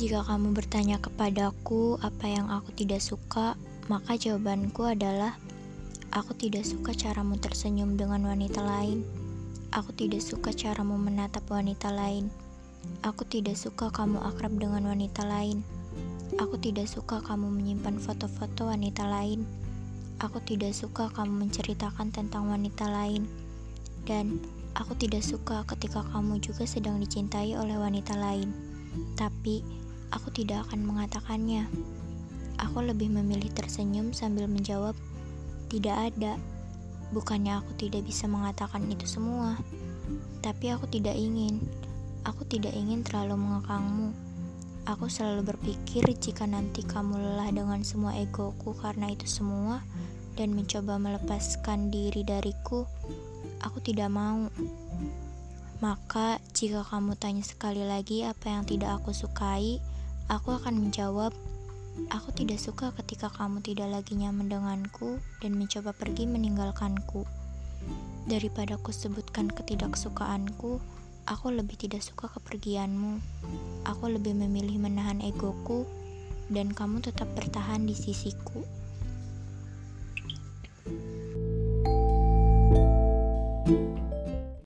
Jika kamu bertanya kepadaku apa yang aku tidak suka, maka jawabanku adalah aku tidak suka caramu tersenyum dengan wanita lain. Aku tidak suka caramu menatap wanita lain. Aku tidak suka kamu akrab dengan wanita lain. Aku tidak suka kamu menyimpan foto-foto wanita lain. Aku tidak suka kamu menceritakan tentang wanita lain. Dan aku tidak suka ketika kamu juga sedang dicintai oleh wanita lain. Tapi aku tidak akan mengatakannya. Aku lebih memilih tersenyum sambil menjawab, "Tidak ada." Bukannya aku tidak bisa mengatakan itu semua, tapi aku tidak ingin. Aku tidak ingin terlalu mengekangmu. Aku selalu berpikir jika nanti kamu lelah dengan semua egoku karena itu semua dan mencoba melepaskan diri dariku, aku tidak mau. Maka, jika kamu tanya sekali lagi apa yang tidak aku sukai, aku akan menjawab, "Aku tidak suka ketika kamu tidak lagi nyaman denganku dan mencoba pergi meninggalkanku." Daripada aku sebutkan ketidaksukaanku, aku lebih tidak suka kepergianmu. Aku lebih memilih menahan egoku, dan kamu tetap bertahan di sisiku.